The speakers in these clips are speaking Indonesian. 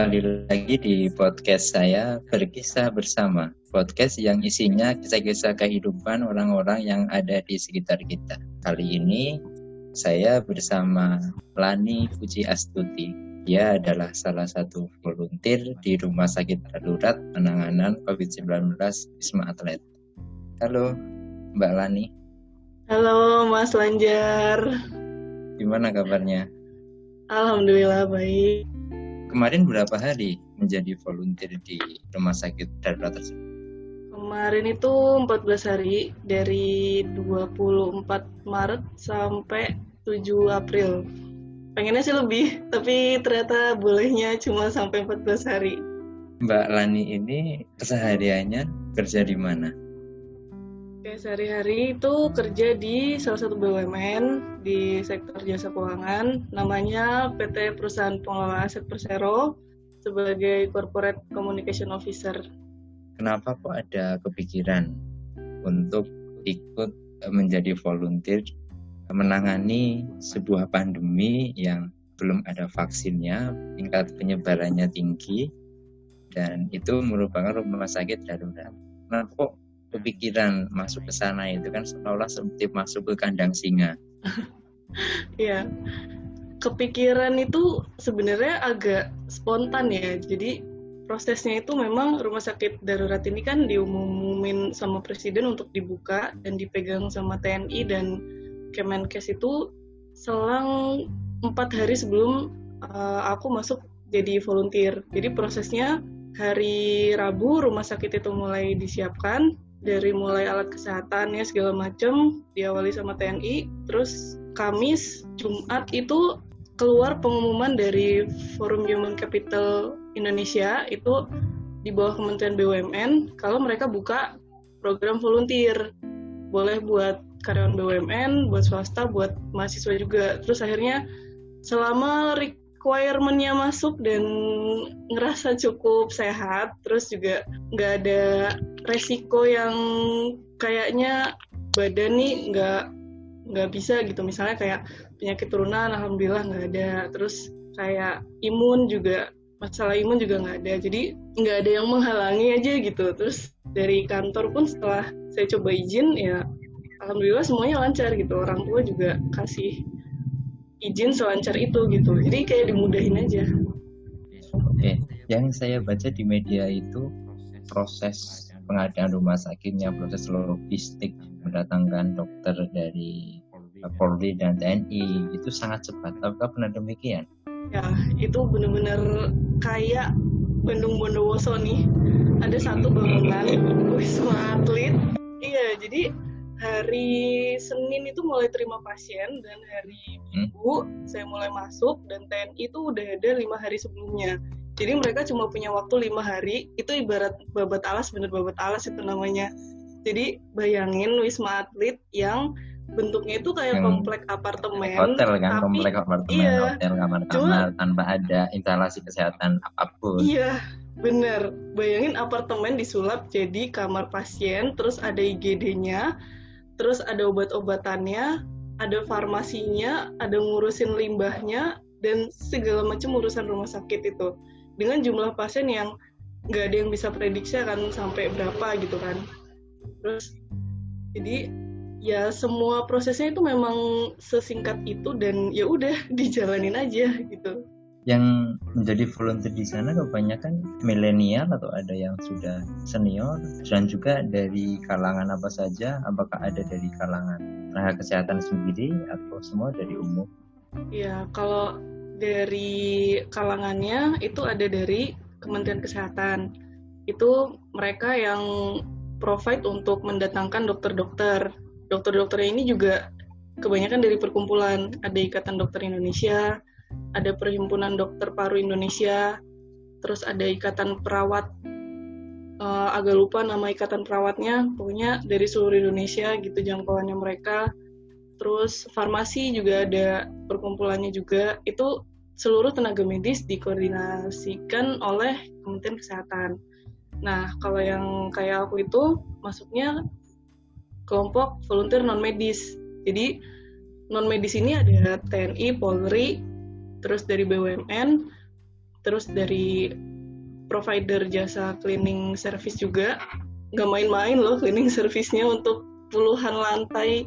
Kembali lagi di podcast saya Berkisah Bersama. Podcast yang isinya kisah-kisah kehidupan orang-orang yang ada di sekitar kita. Kali ini saya bersama Lani Puji Astuti. Dia adalah salah satu volunteer di Rumah Sakit Darurat Penanganan COVID-19 Wisma Atlet. Halo, Mbak Lani. Halo, Mas Lanjar. Gimana kabarnya? Alhamdulillah baik. Kemarin berapa hari menjadi volunteer di Rumah Sakit Darurat tersebut? Kemarin itu 14 hari dari 24 Maret sampai 7 April. Pengennya sih lebih, tapi ternyata bolehnya cuma sampai 14 hari. Mbak Lani ini kesehariannya kerja di mana? Oke, sehari-hari itu kerja di salah satu BUMN di sektor jasa keuangan, namanya PT Perusahaan Pengelola Aset Persero sebagai Corporate Communication Officer. Kenapa kok ada kepikiran untuk ikut menjadi volunteer menangani sebuah pandemi yang belum ada vaksinnya, tingkat penyebarannya tinggi, dan itu merupakan rumah sakit darurat. Kenapa kok kepikiran masuk ke sana itu kan seolah seperti masuk ke kandang singa. Iya. Kepikiran itu sebenarnya agak spontan ya. Jadi prosesnya itu memang rumah sakit darurat ini kan diumumin sama presiden untuk dibuka dan dipegang sama TNI dan Kemenkes itu selang empat hari sebelum uh, aku masuk jadi volunteer. Jadi prosesnya hari Rabu rumah sakit itu mulai disiapkan dari mulai alat kesehatan ya segala macam diawali sama TNI terus Kamis Jumat itu keluar pengumuman dari Forum Human Capital Indonesia. Itu di bawah Kementerian BUMN kalau mereka buka program volunteer. Boleh buat karyawan BUMN, buat swasta, buat mahasiswa juga. Terus akhirnya selama requirement-nya masuk dan ngerasa cukup sehat, terus juga nggak ada resiko yang kayaknya badan nih nggak nggak bisa gitu. Misalnya kayak penyakit turunan alhamdulillah nggak ada. Terus kayak imun juga masalah imun juga nggak ada. Jadi nggak ada yang menghalangi aja gitu. Terus dari kantor pun setelah saya coba izin ya alhamdulillah semuanya lancar gitu. Orang tua juga kasih izin selancar itu gitu. Jadi kayak dimudahin aja. Oke yang saya baca di media itu proses pengadaan rumah sakitnya, proses logistik mendatangkan dokter dari Polri dan TNI itu sangat cepat. Apakah benar demikian? Ya, itu benar-benar kayak Bandung Bondowoso nih. Ada satu bangunan Wisma Atlet. Iya, jadi hari Senin itu mulai terima pasien dan hari hmm? Minggu hmm? saya mulai masuk dan TNI itu udah ada lima hari sebelumnya jadi mereka cuma punya waktu lima hari. Itu ibarat babat alas bener babat alas itu namanya. Jadi bayangin wisma atlet yang bentuknya itu kayak hmm. komplek apartemen hotel kan tapi, komplek apartemen iya, hotel kamar-kamar tanpa ada instalasi kesehatan apa pun. Iya bener. Bayangin apartemen disulap jadi kamar pasien terus ada IGD-nya terus ada obat-obatannya ada farmasinya ada ngurusin limbahnya dan segala macam urusan rumah sakit itu dengan jumlah pasien yang nggak ada yang bisa prediksi akan sampai berapa gitu kan. Terus jadi ya semua prosesnya itu memang sesingkat itu dan ya udah dijalanin aja gitu. Yang menjadi volunteer di sana kebanyakan milenial atau ada yang sudah senior? Dan juga dari kalangan apa saja? Apakah ada dari kalangan tenaga kesehatan sendiri atau semua dari umum? Ya kalau dari kalangannya itu ada dari Kementerian Kesehatan. Itu mereka yang provide untuk mendatangkan dokter-dokter. Dokter-dokter ini juga kebanyakan dari perkumpulan. Ada Ikatan Dokter Indonesia, ada Perhimpunan Dokter Paru Indonesia, terus ada Ikatan Perawat. Uh, agak lupa nama ikatan perawatnya, pokoknya dari seluruh Indonesia gitu jangkauannya mereka terus farmasi juga ada perkumpulannya juga itu seluruh tenaga medis dikoordinasikan oleh Kementerian Kesehatan. Nah, kalau yang kayak aku itu masuknya kelompok volunteer non medis. Jadi non medis ini ada TNI, Polri, terus dari BUMN, terus dari provider jasa cleaning service juga nggak main-main loh cleaning service-nya untuk puluhan lantai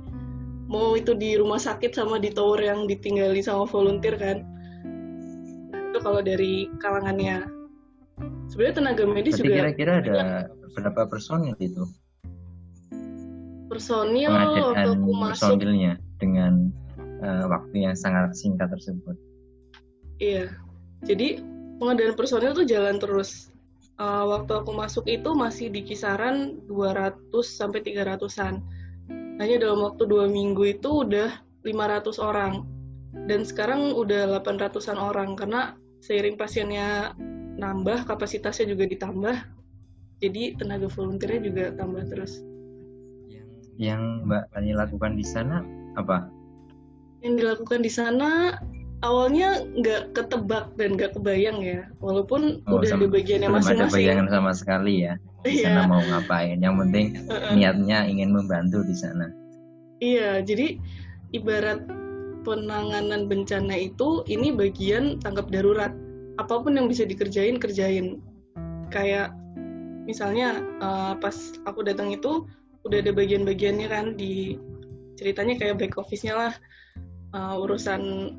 mau itu di rumah sakit sama di tower yang ditinggali sama volunteer kan? Nah, itu kalau dari kalangannya. Sebenarnya tenaga medis Berarti juga kira-kira ada berapa personil itu? Personil waktu aku masuk personilnya dengan uh, waktu yang sangat singkat tersebut. Iya. Jadi pengadaan personil tuh jalan terus. Uh, waktu aku masuk itu masih di kisaran 200 sampai 300-an. Hanya dalam waktu dua minggu itu udah 500 orang. Dan sekarang udah 800-an orang karena seiring pasiennya nambah, kapasitasnya juga ditambah. Jadi tenaga volunteernya juga tambah terus. Yang Mbak Pani lakukan di sana apa? Yang dilakukan di sana awalnya nggak ketebak dan nggak kebayang ya. Walaupun oh, udah ada bagiannya masing-masing ada bayangan sama sekali ya. Di iya. sana mau ngapain? Yang penting niatnya ingin membantu di sana. Iya jadi ibarat penanganan bencana itu ini bagian tanggap darurat. Apa pun yang bisa dikerjain kerjain. Kayak misalnya uh, pas aku datang itu udah ada bagian-bagiannya kan di ceritanya kayak back office-nya lah. Uh, urusan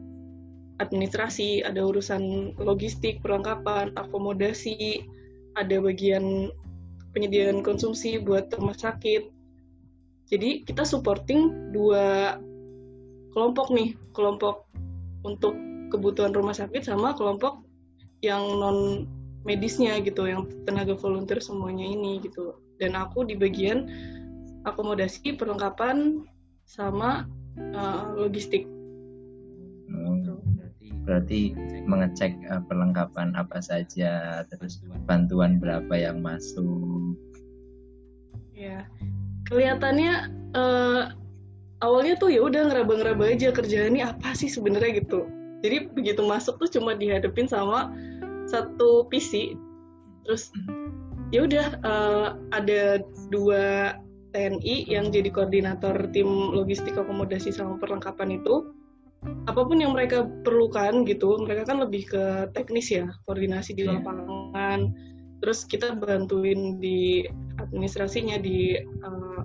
administrasi, ada urusan logistik, perlengkapan, akomodasi, ada bagian penyediaan konsumsi buat rumah sakit. Jadi kita supporting dua kelompok nih, kelompok untuk kebutuhan rumah sakit sama kelompok yang non medisnya gitu, yang tenaga volunteer semuanya ini gitu. Dan aku di bagian akomodasi, perlengkapan, sama uh, logistik berarti mengecek uh, perlengkapan apa saja terus bantuan berapa yang masuk? Ya kelihatannya uh, awalnya tuh ya udah ngeraba-ngeraba aja kerjaan ini apa sih sebenarnya? gitu. Jadi begitu masuk tuh cuma dihadapin sama satu PC terus ya udah uh, ada dua TNI yang jadi koordinator tim logistik akomodasi sama perlengkapan itu apa pun yang mereka perlukan gitu mereka kan lebih ke teknis ya koordinasi di iya. lapangan. Terus kita bantuin di administrasinya di uh,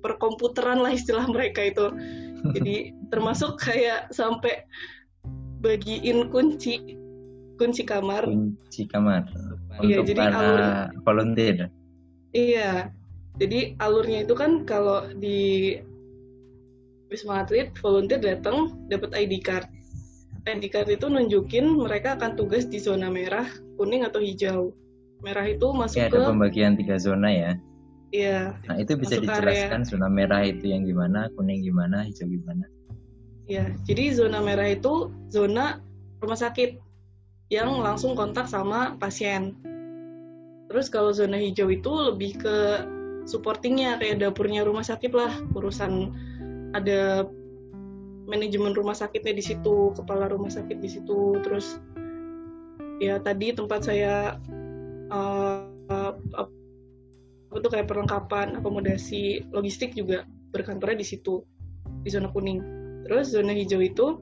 perkomputeran lah istilah mereka itu. Jadi termasuk kayak sampai bagiin kunci kunci kamar. Kunci kamar. Iya, untuk iya, jadi para alur, volunteer. Iya. Jadi alurnya itu kan kalau di Wisma Atlet volunteer datang dapat ID card. ID card itu nunjukin mereka akan tugas di zona merah, kuning atau hijau. Merah itu masuk ya, ada ke pembagian tiga zona ya. Iya. Nah, itu bisa dijelaskan area. zona merah itu yang gimana, kuning gimana, hijau gimana? Iya, jadi zona merah itu zona rumah sakit yang langsung kontak sama pasien. Terus kalau zona hijau itu lebih ke supportingnya kayak dapurnya rumah sakit lah, urusan ada manajemen rumah sakitnya di situ, kepala rumah sakit di situ, terus ya tadi tempat saya uh, apa tuh kayak perlengkapan, akomodasi, logistik juga berkantornya di situ di zona kuning. Terus zona hijau itu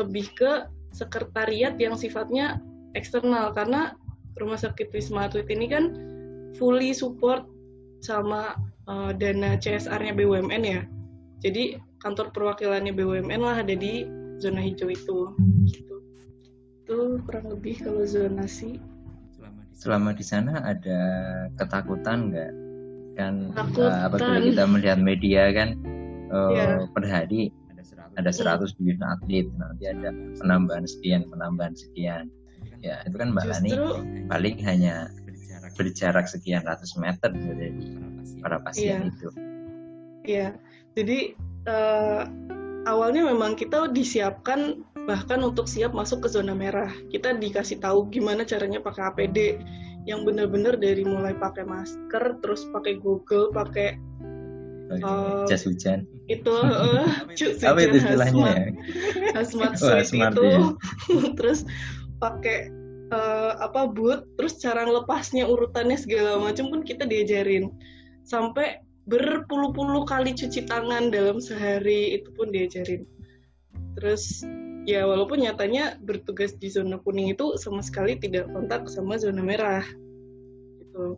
lebih ke sekretariat yang sifatnya eksternal karena rumah sakit Wisma Atlet ini kan fully support sama uh, dana CSR-nya BUMN ya. Jadi kantor perwakilannya BUMN lah ada di zona hijau itu. Gitu. Itu kurang lebih kalau zonasi. Selama di sana ada ketakutan nggak? Kan uh, apabila kita melihat media kan uh, eh, yeah. per hari ada 100 hmm. wisma atlet, nanti ada penambahan sekian, penambahan sekian. Ya itu kan Mbak Lani paling hanya berjarak sekian ratus meter dari para pasien yeah. itu. Iya, jadi uh, awalnya memang kita disiapkan bahkan untuk siap masuk ke zona merah. Kita dikasih tahu gimana caranya pakai APD yang benar-benar dari mulai pakai masker, terus pakai Google, pakai uh, jas hujan. Itu uh, apa itu istilahnya ya? Hazmat suit itu. Ya. terus pakai uh, apa boot, terus cara lepasnya urutannya segala macam pun kita diajarin. Sampai berpuluh-puluh kali cuci tangan dalam sehari itu pun diajarin. Terus ya walaupun nyatanya bertugas di zona kuning itu sama sekali tidak kontak sama zona merah gitu.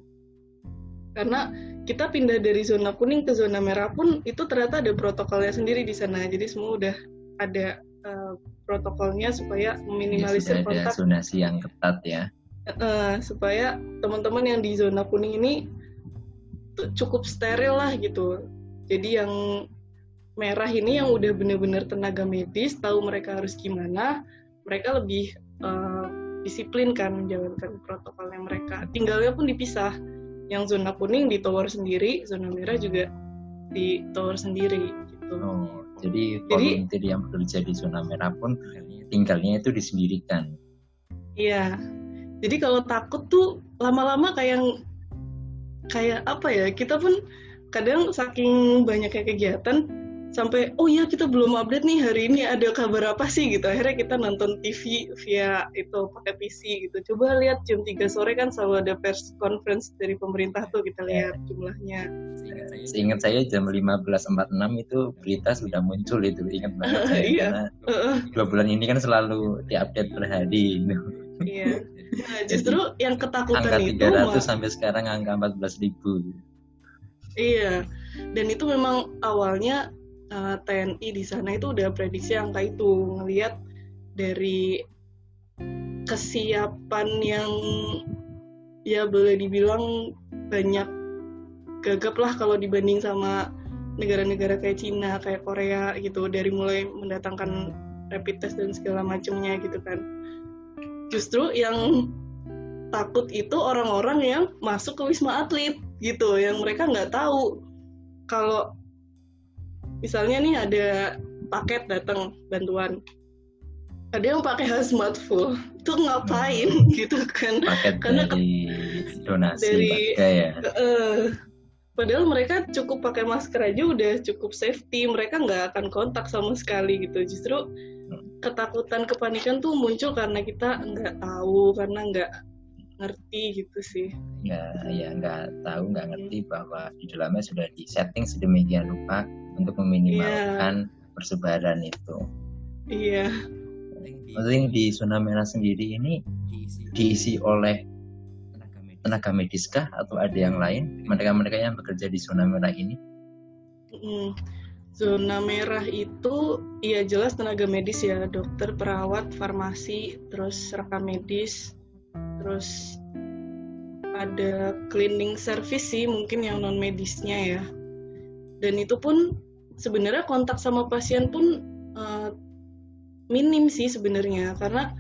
Karena kita pindah dari zona kuning ke zona merah pun itu ternyata ada protokolnya sendiri di sana. Jadi semua udah ada uh, protokolnya supaya meminimalisir ya, kontak. zonasi yang ketat ya. Uh, supaya teman-teman yang di zona kuning ini cukup steril lah gitu. Jadi yang merah ini yang udah bener-bener tenaga medis tahu mereka harus gimana mereka lebih uh, disiplin kan menjalankan protokolnya mereka. Tinggalnya pun dipisah. Yang zona kuning di tower sendiri zona merah juga di tower sendiri gitu. Oh, jadi volunteer yang bekerja di zona merah pun tinggalnya itu disendirikan. Iya. Jadi kalau takut tuh lama-lama kayak kayak apa ya kita pun kadang saking banyaknya kegiatan sampai oh ya kita belum update nih hari ini ada kabar apa sih? Gitu. Akhirnya kita nonton TV via itu pakai PC gitu. Coba lihat jam 3 sore kan selalu ada press conference dari pemerintah tuh kita lihat jumlahnya. Seingat saya jam 15.46 itu berita sudah muncul itu ingat banget saya. Iya. karena dua bulan ini kan selalu diupdate per hari. Gitu. iya nah, justru Jadi, yang ketakutan angka 300 itu angka 300 sampai sekarang angka 14 ribu iya dan itu memang awalnya uh, eh, TNI di sana itu udah prediksi angka itu ngelihat dari kesiapan yang ya boleh dibilang banyak gagap lah kalau dibanding sama negara-negara kayak Cina, kayak Korea gitu dari mulai mendatangkan rapid test dan segala macamnya gitu kan. Justru yang takut itu orang-orang yang masuk ke wisma atlet gitu, yang mereka nggak tahu kalau misalnya nih ada paket datang bantuan. Ada yang pakai hazmat full. Itu ngapain hmm. gitu kan? Paket karena dari donasi dari ya. Uh, padahal mereka cukup pakai masker aja udah cukup safety mereka nggak akan kontak sama sekali gitu justru ketakutan kepanikan tuh muncul karena kita nggak tahu karena nggak ngerti gitu sih ya ya nggak tahu nggak ngerti bahwa di dalamnya sudah di setting sedemikian rupa untuk meminimalkan yeah. persebaran itu. Iya. Maksudnya di zona merah sendiri ini diisi oleh tenaga medis kah atau ada yang lain? Mereka-mereka yang bekerja di zona merah ini? Mm, zona merah itu ya jelas tenaga medis ya dokter, perawat, farmasi, terus rekam medis, terus ada cleaning service sih mungkin yang non medisnya ya. Dan itu pun sebenarnya kontak sama pasien pun uh, minim sih sebenarnya karena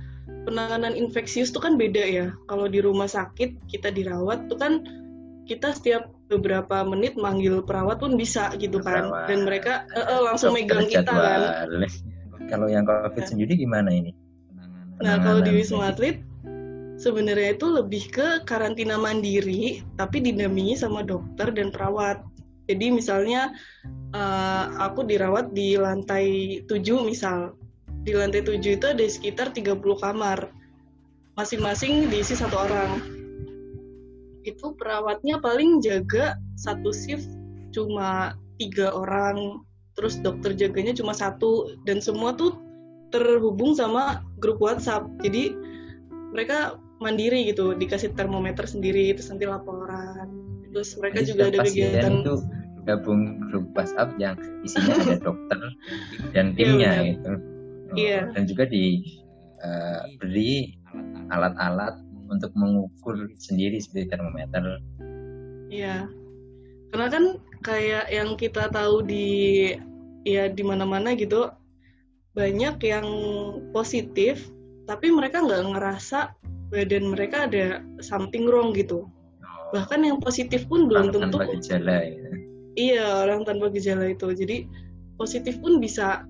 penanganan infeksius itu kan beda ya. Kalau di rumah sakit kita dirawat tuh kan kita setiap beberapa menit manggil perawat pun bisa gitu kan. Perawat. dan mereka uh, uh, langsung megang kita kan. kalau yang covid ya. sendiri gimana ini? Nah kalau di wisma atlet sebenarnya itu lebih ke karantina mandiri tapi didampingi sama dokter dan perawat. Jadi misalnya uh, aku dirawat di lantai 7 misal. Di lantai 7 itu ada sekitar 30 kamar. Masing-masing diisi satu orang. Itu perawatnya paling jaga satu shift cuma tiga orang. Terus dokter jaganya cuma satu. Dan semua tuh terhubung sama grup WhatsApp. Jadi mereka mandiri gitu, dikasih termometer sendiri, terus nanti laporan. Terus mereka Jadi juga ada kegiatan gabung grup WhatsApp yang isinya ada dokter dan timnya yeah, gitu. Yeah. Dan juga diberi uh, alat-alat untuk mengukur sendiri seperti termometer. Iya. Karena kan kayak yang kita tahu di ya di mana-mana gitu banyak yang positif tapi mereka nggak ngerasa badan mereka ada something wrong gitu. Oh. Bahkan yang positif pun belum tentu gejala ya iya orang tanpa gejala itu jadi positif pun bisa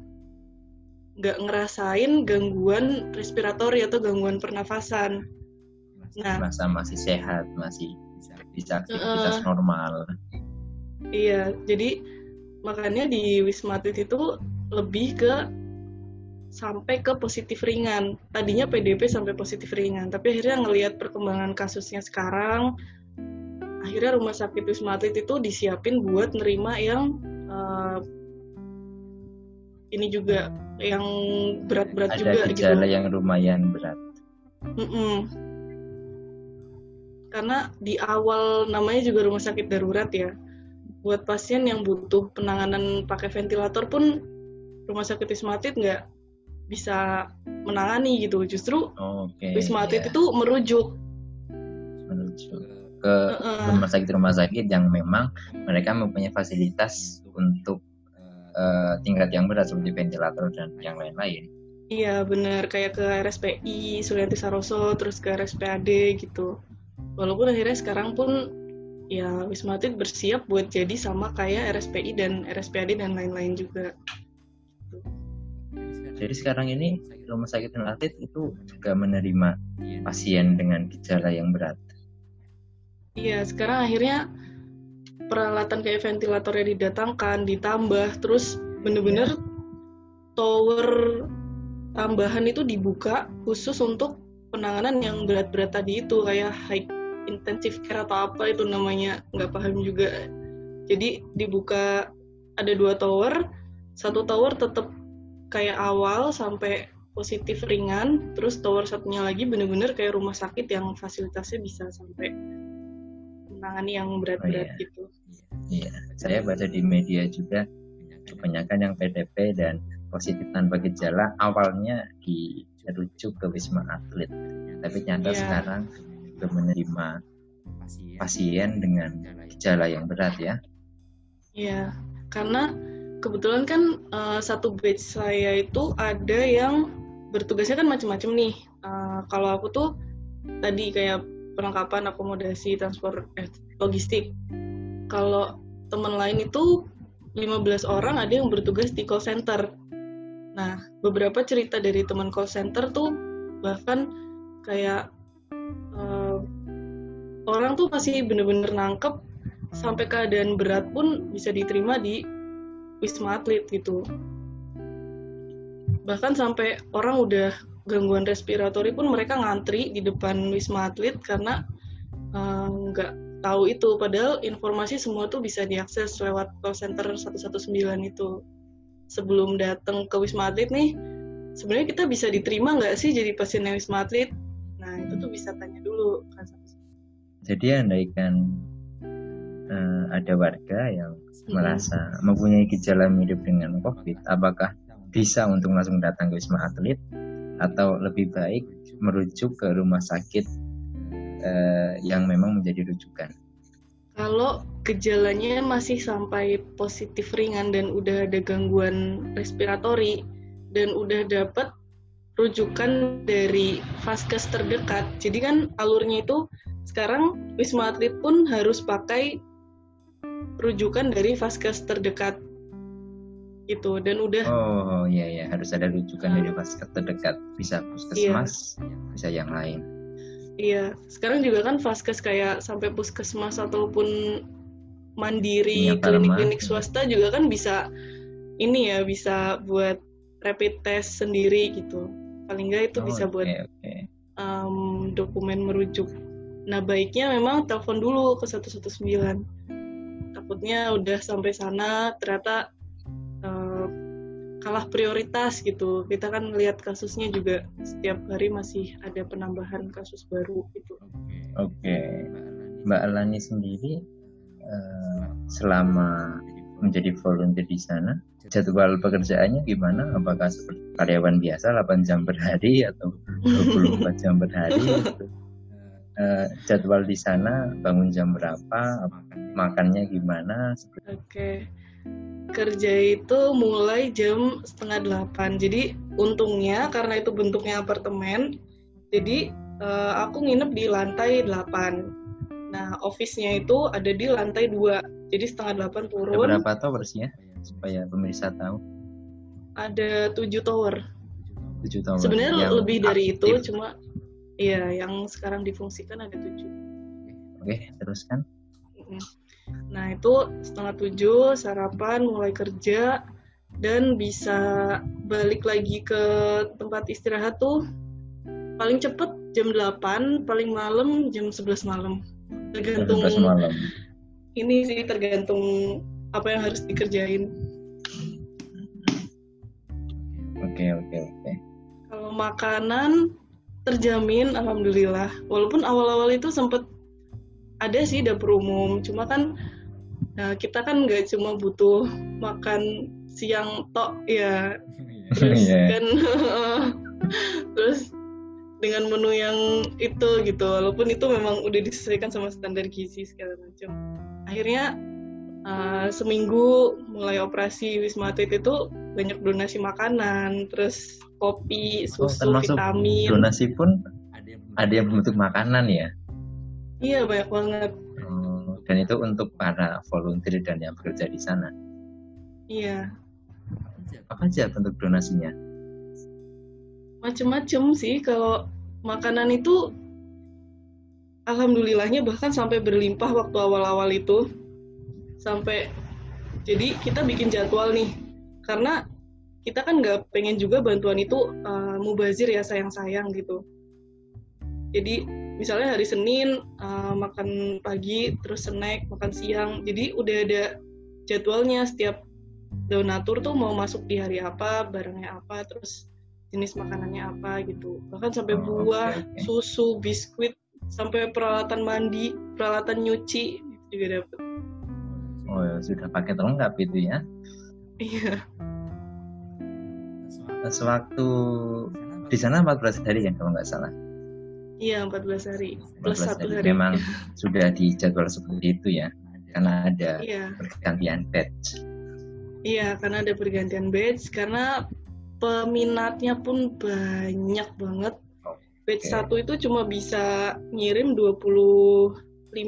nggak ngerasain gangguan respiratori atau gangguan pernafasan. Nah. merasa masih sehat masih bisa aktivitas uh, normal. Iya jadi makanya di wisma atlet itu lebih ke sampai ke positif ringan. Tadinya PDP sampai positif ringan, tapi akhirnya ngelihat perkembangan kasusnya sekarang, akhirnya rumah sakit Wisma Atlet itu disiapin buat nerima yang uh, ini juga yang berat-berat juga ada gejala gitu. yang lumayan berat mm -mm. karena di awal namanya juga rumah sakit darurat ya buat pasien yang butuh penanganan pakai ventilator pun rumah sakit Wisma Atlet nggak bisa menangani gitu justru okay, Wisma Atlet yeah. itu merujuk merujuk ke rumah sakit rumah sakit yang memang mereka mempunyai fasilitas untuk uh, tingkat yang berat seperti ventilator dan yang lain-lain iya benar kayak ke RSPI Sulianti Saroso terus ke RSPAD gitu walaupun akhirnya sekarang pun ya Wisma Atlet bersiap buat jadi sama kayak RSPI dan RSPAD dan lain-lain juga. Jadi sekarang ini Rumah Sakit Wisma Atlet itu juga menerima pasien dengan gejala yang berat. Iya, sekarang akhirnya peralatan kayak ventilatornya didatangkan, ditambah, terus bener-bener ya. tower tambahan itu dibuka khusus untuk penanganan yang berat-berat tadi itu kayak high intensif care atau apa itu namanya nggak paham juga jadi dibuka ada dua tower satu tower tetap kayak awal sampai positif ringan terus tower satunya lagi bener-bener kayak rumah sakit yang fasilitasnya bisa sampai menangani yang berat-berat oh, iya. gitu iya saya baca di media juga kebanyakan yang PDP dan positif tanpa gejala awalnya dirujuk ke wisma atlet tapi nyata yeah. sekarang juga menerima pasien dengan gejala yang berat ya. Iya, karena kebetulan kan uh, satu batch saya itu ada yang bertugasnya kan macam-macam nih. Uh, kalau aku tuh tadi kayak perlengkapan akomodasi transport eh, logistik. Kalau teman lain itu 15 orang ada yang bertugas di call center. Nah, beberapa cerita dari teman call center tuh bahkan kayak uh, orang tuh masih bener-bener nangkep sampai keadaan berat pun bisa diterima di wisma atlet gitu bahkan sampai orang udah gangguan respiratori pun mereka ngantri di depan wisma atlet karena eh, nggak uh, tahu itu. Padahal informasi semua tuh bisa diakses lewat call center 119 itu. Sebelum datang ke wisma atlet nih sebenarnya kita bisa diterima nggak sih jadi pasien wisma atlet? Nah itu tuh bisa tanya dulu kan jadi andaikan uh, ada warga yang hmm. merasa mempunyai gejala mirip dengan COVID, apakah bisa untuk langsung datang ke wisma atlet? Atau lebih baik merujuk ke rumah sakit uh, yang memang menjadi rujukan? Kalau gejalanya masih sampai positif ringan dan udah ada gangguan respiratori dan udah dapat rujukan dari vaskes terdekat. Jadi kan alurnya itu sekarang Wisma Atlet pun harus pakai rujukan dari vaskes terdekat itu dan udah oh iya iya harus ada rujukan dari vaskes terdekat bisa puskesmas iya. bisa yang lain iya sekarang juga kan vaskes kayak sampai puskesmas ataupun mandiri klinik-klinik swasta juga kan bisa ini ya bisa buat rapid test sendiri gitu paling nggak itu oh, bisa buat okay. Um, dokumen merujuk Nah baiknya memang telepon dulu ke 119. Takutnya udah sampai sana ternyata kalah prioritas gitu. Kita kan lihat kasusnya juga setiap hari masih ada penambahan kasus baru gitu. Oke, okay. Mbak Alani sendiri uh, selama menjadi volunteer di sana, jadwal pekerjaannya gimana? Apakah seperti karyawan biasa 8 jam per hari atau 24 jam per hari? Gitu? uh, jadwal di sana bangun jam berapa makannya gimana oke okay. Kerja itu mulai jam setengah delapan. Jadi untungnya karena itu bentuknya apartemen jadi uh, aku nginep di lantai delapan. Nah office-nya itu ada di lantai dua. Jadi setengah delapan turun. ada berapa towersnya supaya pemirsa tahu? Ada tujuh tower. Tujuh tower. Sebenarnya lebih dari aktif. itu cuma Iya, yang sekarang difungsikan ada tujuh. Oke, teruskan. Nah, itu setengah tujuh, sarapan, mulai kerja, dan bisa balik lagi ke tempat istirahat tuh paling cepet jam 8, paling malam jam 11 malam. Tergantung 11 malam. Ini sih tergantung apa yang harus dikerjain. Oke oke oke. Kalau makanan terjamin alhamdulillah. Walaupun awal-awal itu sempat ada sih dapur umum, cuma kan nah, kita kan nggak cuma butuh makan siang tok ya. Terus yeah. kan terus dengan menu yang itu gitu. Walaupun itu memang udah disesuaikan sama standar gizi segala macam. Akhirnya uh, seminggu mulai operasi wisma atlet itu banyak donasi makanan terus kopi oh, susu oh, vitamin. donasi pun ada yang bentuk makanan ya? Iya banyak banget dan itu untuk para volunteer dan yang bekerja di sana. Iya. Apa aja bentuk donasinya? Macem-macem sih kalau makanan itu alhamdulillahnya bahkan sampai berlimpah waktu awal-awal itu. Sampai jadi kita bikin jadwal nih karena kita kan nggak pengen juga bantuan itu uh, mubazir ya sayang-sayang gitu. Jadi misalnya hari Senin uh, makan pagi terus snack makan siang. Jadi udah ada jadwalnya setiap donatur tuh mau masuk di hari apa barangnya apa terus jenis makanannya apa gitu. Bahkan sampai oh, buah okay, okay. susu biskuit sampai peralatan mandi peralatan nyuci itu juga dapat oh ya sudah paket lengkap itu ya. Iya. Sewaktu di sana 14 hari ya kalau nggak salah iya 14 hari plus 14 satu hari. hari memang sudah dijadwal seperti itu ya karena ada iya. pergantian batch iya karena ada pergantian batch karena peminatnya pun banyak banget. Batch okay. satu itu cuma bisa ngirim 25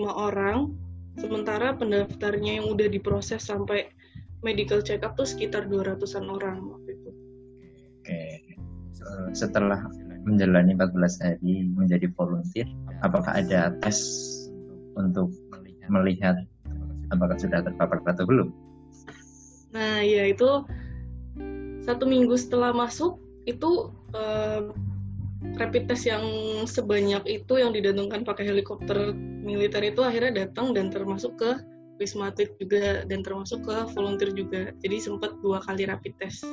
orang, sementara pendaftarnya yang udah diproses sampai medical check up tuh sekitar 200-an orang waktu itu. Oke. Okay. Setelah menjalani 14 hari menjadi volunteer, apakah ada tes untuk melihat apakah sudah terpapar atau belum? Nah, ya itu satu minggu setelah masuk itu uh, rapid test yang sebanyak itu yang didatangkan pakai helikopter militer itu akhirnya datang dan termasuk ke wisma atlet juga dan termasuk ke volunteer juga jadi sempat dua kali rapid test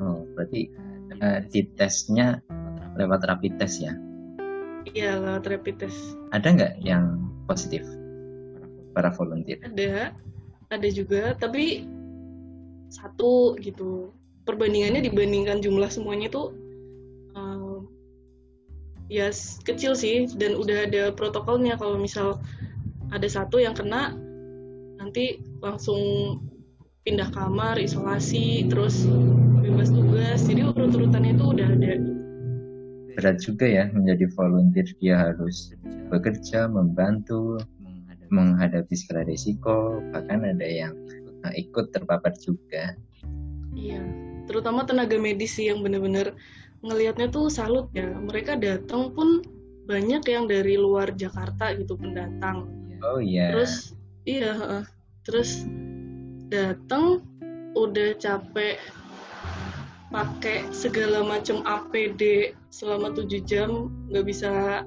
oh berarti uh, di tesnya lewat rapid test ya? Iya lewat rapid test. Ada nggak yang positif? Para volunteer. Ada ada juga tapi satu gitu. Perbandingannya dibandingkan jumlah semuanya tuh uh, ya kecil sih dan udah ada protokolnya. Kalau misal ada satu yang kena nanti langsung pindah kamar isolasi terus bebas tugas jadi urut-urutannya itu udah ada berat juga ya menjadi volunteer dia harus bekerja membantu menghadapi segala risiko bahkan ada yang nah, ikut terpapar juga. Iya, terutama tenaga medis sih yang benar-benar ngelihatnya tuh salut ya. Mereka datang pun banyak yang dari luar Jakarta gitu pendatang. Oh iya. Terus iya, terus datang udah capek pakai segala macam APD selama tujuh jam nggak bisa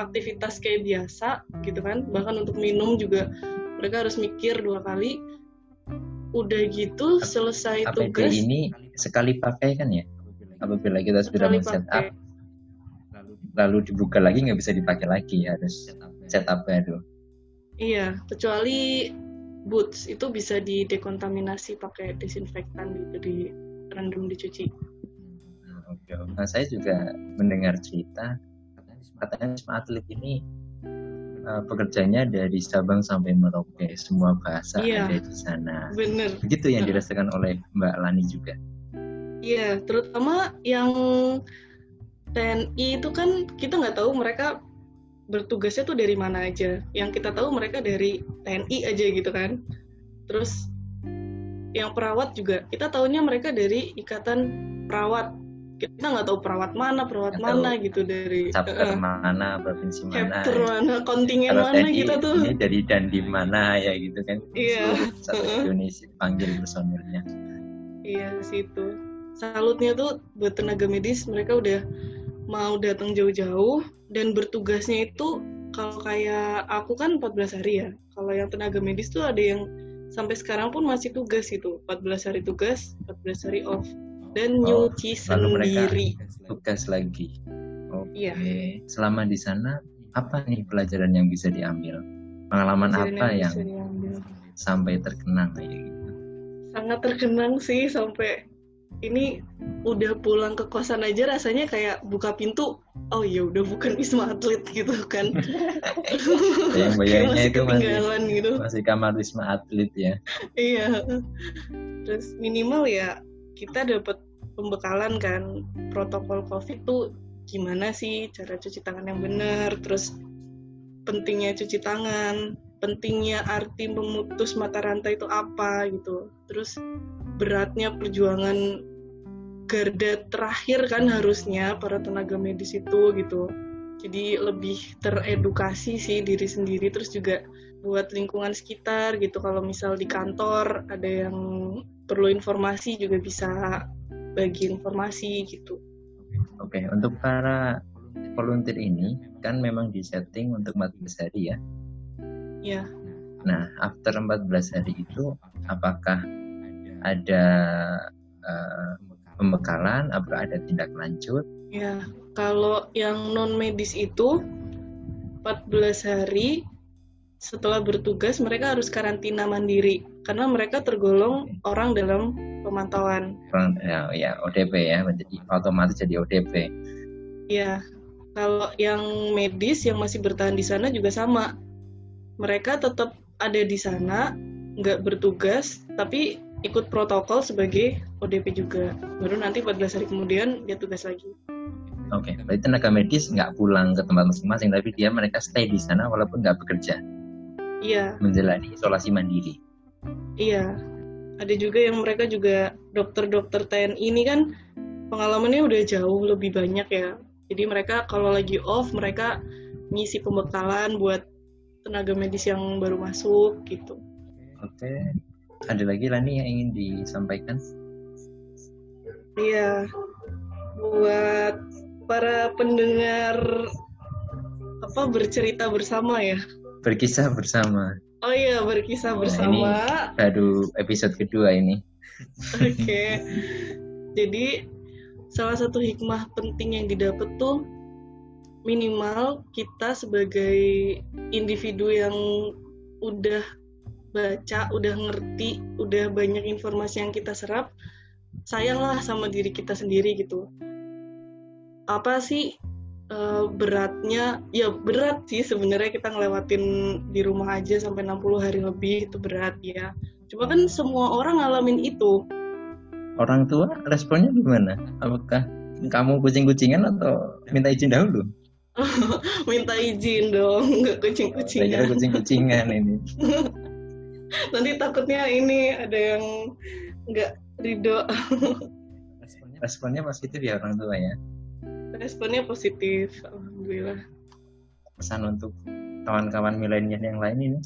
aktivitas kayak biasa gitu kan. Bahkan untuk minum juga mereka harus mikir dua kali. Udah gitu selesai APD tugas. ini sekali pakai kan ya? Apabila kita sudah men setup lalu dibuka lagi nggak bisa dipakai lagi harus setup baru. Iya kecuali boots itu bisa didekontaminasi pakai desinfektan gitu di random dicuci. Oke nah saya juga mendengar cerita katanya wisma atlet ini uh, pekerjanya dari Sabang sampai Merauke. Semua bahasa iya, ada di sana. Bener. Begitu yang dirasakan oleh Mbak Lani juga. Iya terutama yang TNI itu kan kita nggak tahu mereka bertugasnya tuh dari mana aja. Yang kita tahu mereka dari TNI aja gitu kan. Terus yang perawat juga kita tahunya mereka dari ikatan perawat. Kita nggak tahu perawat mana perawat mana gitu dari chapter uh, mana provinsi mana chapter mana kontingen Kalau mana kita tuh. ini dari dan di mana ya gitu kan. Iya. Satu uh, Indonesia panggil personilnya. Iya situ. Salutnya tuh buat tenaga medis mereka udah mau datang jauh-jauh dan bertugasnya itu kalau kayak aku kan 14 hari ya. Kalau yang tenaga medis tuh ada yang sampai sekarang pun masih tugas itu 14 hari tugas 14 hari off dan oh, nyuci sendiri. tugas lagi. Oke. Okay. Iya. Selama di sana apa nih pelajaran yang bisa diambil? Pengalaman pelajaran apa yang, yang sampai terkenang kayak gitu? Sangat terkenang sih sampai ini udah pulang ke kosan aja rasanya kayak buka pintu oh ya udah bukan wisma atlet gitu kan. Yang bayangnya itu masih gitu. masih kamar wisma atlet ya. Iya. Terus minimal ya kita dapat pembekalan kan protokol covid tuh gimana sih cara cuci tangan yang benar terus pentingnya cuci tangan pentingnya arti memutus mata rantai itu apa gitu. Terus beratnya perjuangan garda terakhir kan harusnya para tenaga medis itu gitu. Jadi lebih teredukasi sih diri sendiri terus juga buat lingkungan sekitar gitu. Kalau misal di kantor ada yang perlu informasi juga bisa bagi informasi gitu. Oke okay. untuk para volunteer ini kan memang disetting untuk 14 hari ya? Ya nah after 14 hari itu apakah ada uh, pembekalan apakah ada tindak lanjut? Ya, kalau yang non medis itu 14 hari setelah bertugas mereka harus karantina mandiri karena mereka tergolong orang dalam pemantauan. Ya, ya ODP ya, menjadi otomatis jadi ODP. Ya, kalau yang medis yang masih bertahan di sana juga sama. Mereka tetap ada di sana, nggak bertugas, tapi ikut protokol sebagai ODP juga. Baru nanti 14 hari kemudian dia tugas lagi. Oke, okay. berarti tenaga medis nggak pulang ke tempat masing-masing, tapi dia mereka stay di sana walaupun nggak bekerja. Iya. Menjalani isolasi mandiri. Iya. Ada juga yang mereka juga dokter-dokter TNI ini kan pengalamannya udah jauh lebih banyak ya. Jadi mereka kalau lagi off mereka ngisi pembekalan buat tenaga medis yang baru masuk gitu. Oke. Okay ada lagi Lani yang ingin disampaikan? Iya, buat para pendengar apa bercerita bersama ya? Berkisah bersama. Oh iya, berkisah bersama. Nah, ini baru episode kedua ini. Oke. Okay. Jadi salah satu hikmah penting yang didapat tuh minimal kita sebagai individu yang udah baca, udah ngerti, udah banyak informasi yang kita serap, sayanglah sama diri kita sendiri gitu. Apa sih uh, beratnya? Ya berat sih sebenarnya kita ngelewatin di rumah aja sampai 60 hari lebih itu berat ya. Cuma kan semua orang ngalamin itu. Orang tua responnya gimana? Apakah kamu kucing-kucingan atau minta izin dahulu? minta izin dong, nggak kucing-kucingan. Saya kucing-kucingan ini. nanti takutnya ini ada yang nggak ridho. Responnya, responnya positif ya orang tua ya? Responnya positif alhamdulillah. Pesan untuk kawan-kawan milenial yang lain ini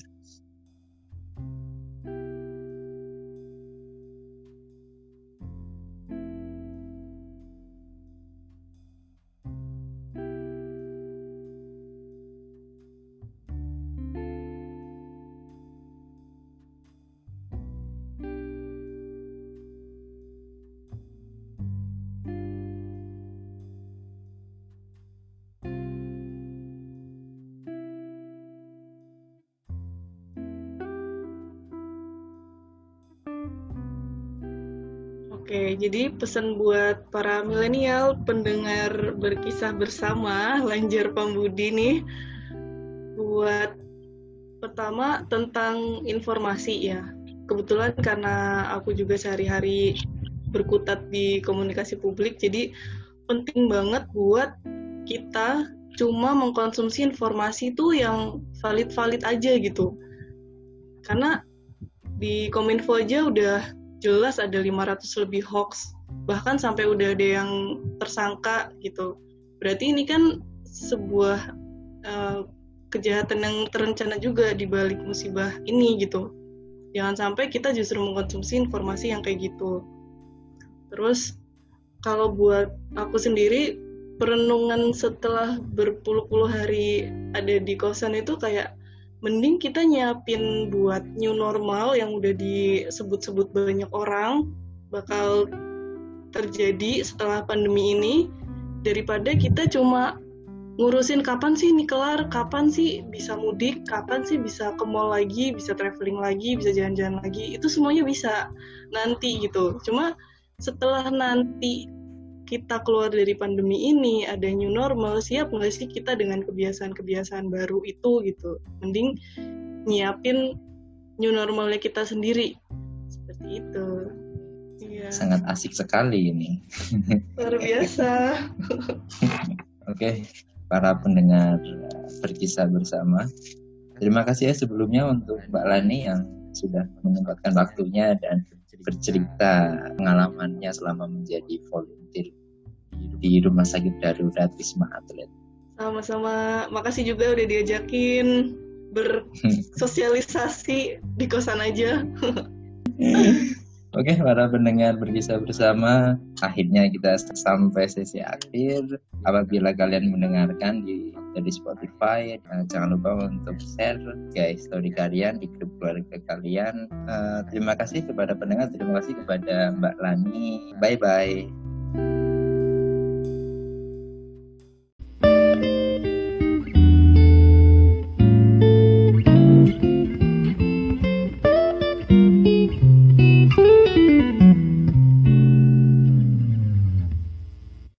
jadi pesan buat para milenial pendengar berkisah bersama Lanjar Pambudi nih buat pertama tentang informasi ya. Kebetulan karena aku juga sehari-hari berkutat di komunikasi publik, jadi penting banget buat kita cuma mengkonsumsi informasi itu yang valid-valid aja gitu. Karena di Kominfo aja udah jelas ada 500 lebih hoax bahkan sampai udah ada yang tersangka gitu. Berarti ini kan sebuah uh, kejahatan yang terencana juga di balik musibah ini gitu. Jangan sampai kita justru mengkonsumsi informasi yang kayak gitu. Terus kalau buat aku sendiri perenungan setelah berpuluh-puluh hari ada di kosan itu kayak mending kita nyiapin buat new normal yang udah disebut-sebut banyak orang bakal terjadi setelah pandemi ini daripada kita cuma ngurusin kapan sih ini kelar, kapan sih bisa mudik, kapan sih bisa ke mall lagi, bisa traveling lagi, bisa jalan-jalan lagi, itu semuanya bisa nanti gitu. Cuma setelah nanti kita keluar dari pandemi ini, ada new normal, siap nggak sih kita dengan kebiasaan-kebiasaan baru itu gitu. Mending nyiapin new normalnya kita sendiri. Seperti itu. Iya. Sangat asik sekali ini. Luar biasa. Oke, okay para pendengar berkisah bersama. Terima kasih ya sebelumnya untuk Mbak Lani yang sudah menyempatkan waktunya dan bercerita pengalamannya selama menjadi volunteer di Rumah Sakit Darurat Wisma Atlet. Sama-sama, makasih juga udah diajakin bersosialisasi di kosan aja. Oke, para pendengar berkisah bersama, akhirnya kita sampai sesi akhir. Apabila kalian mendengarkan di dari Spotify, uh, jangan lupa untuk share guys story kalian di grup keluarga kalian. Uh, terima kasih kepada pendengar, terima kasih kepada Mbak Lani. Bye bye.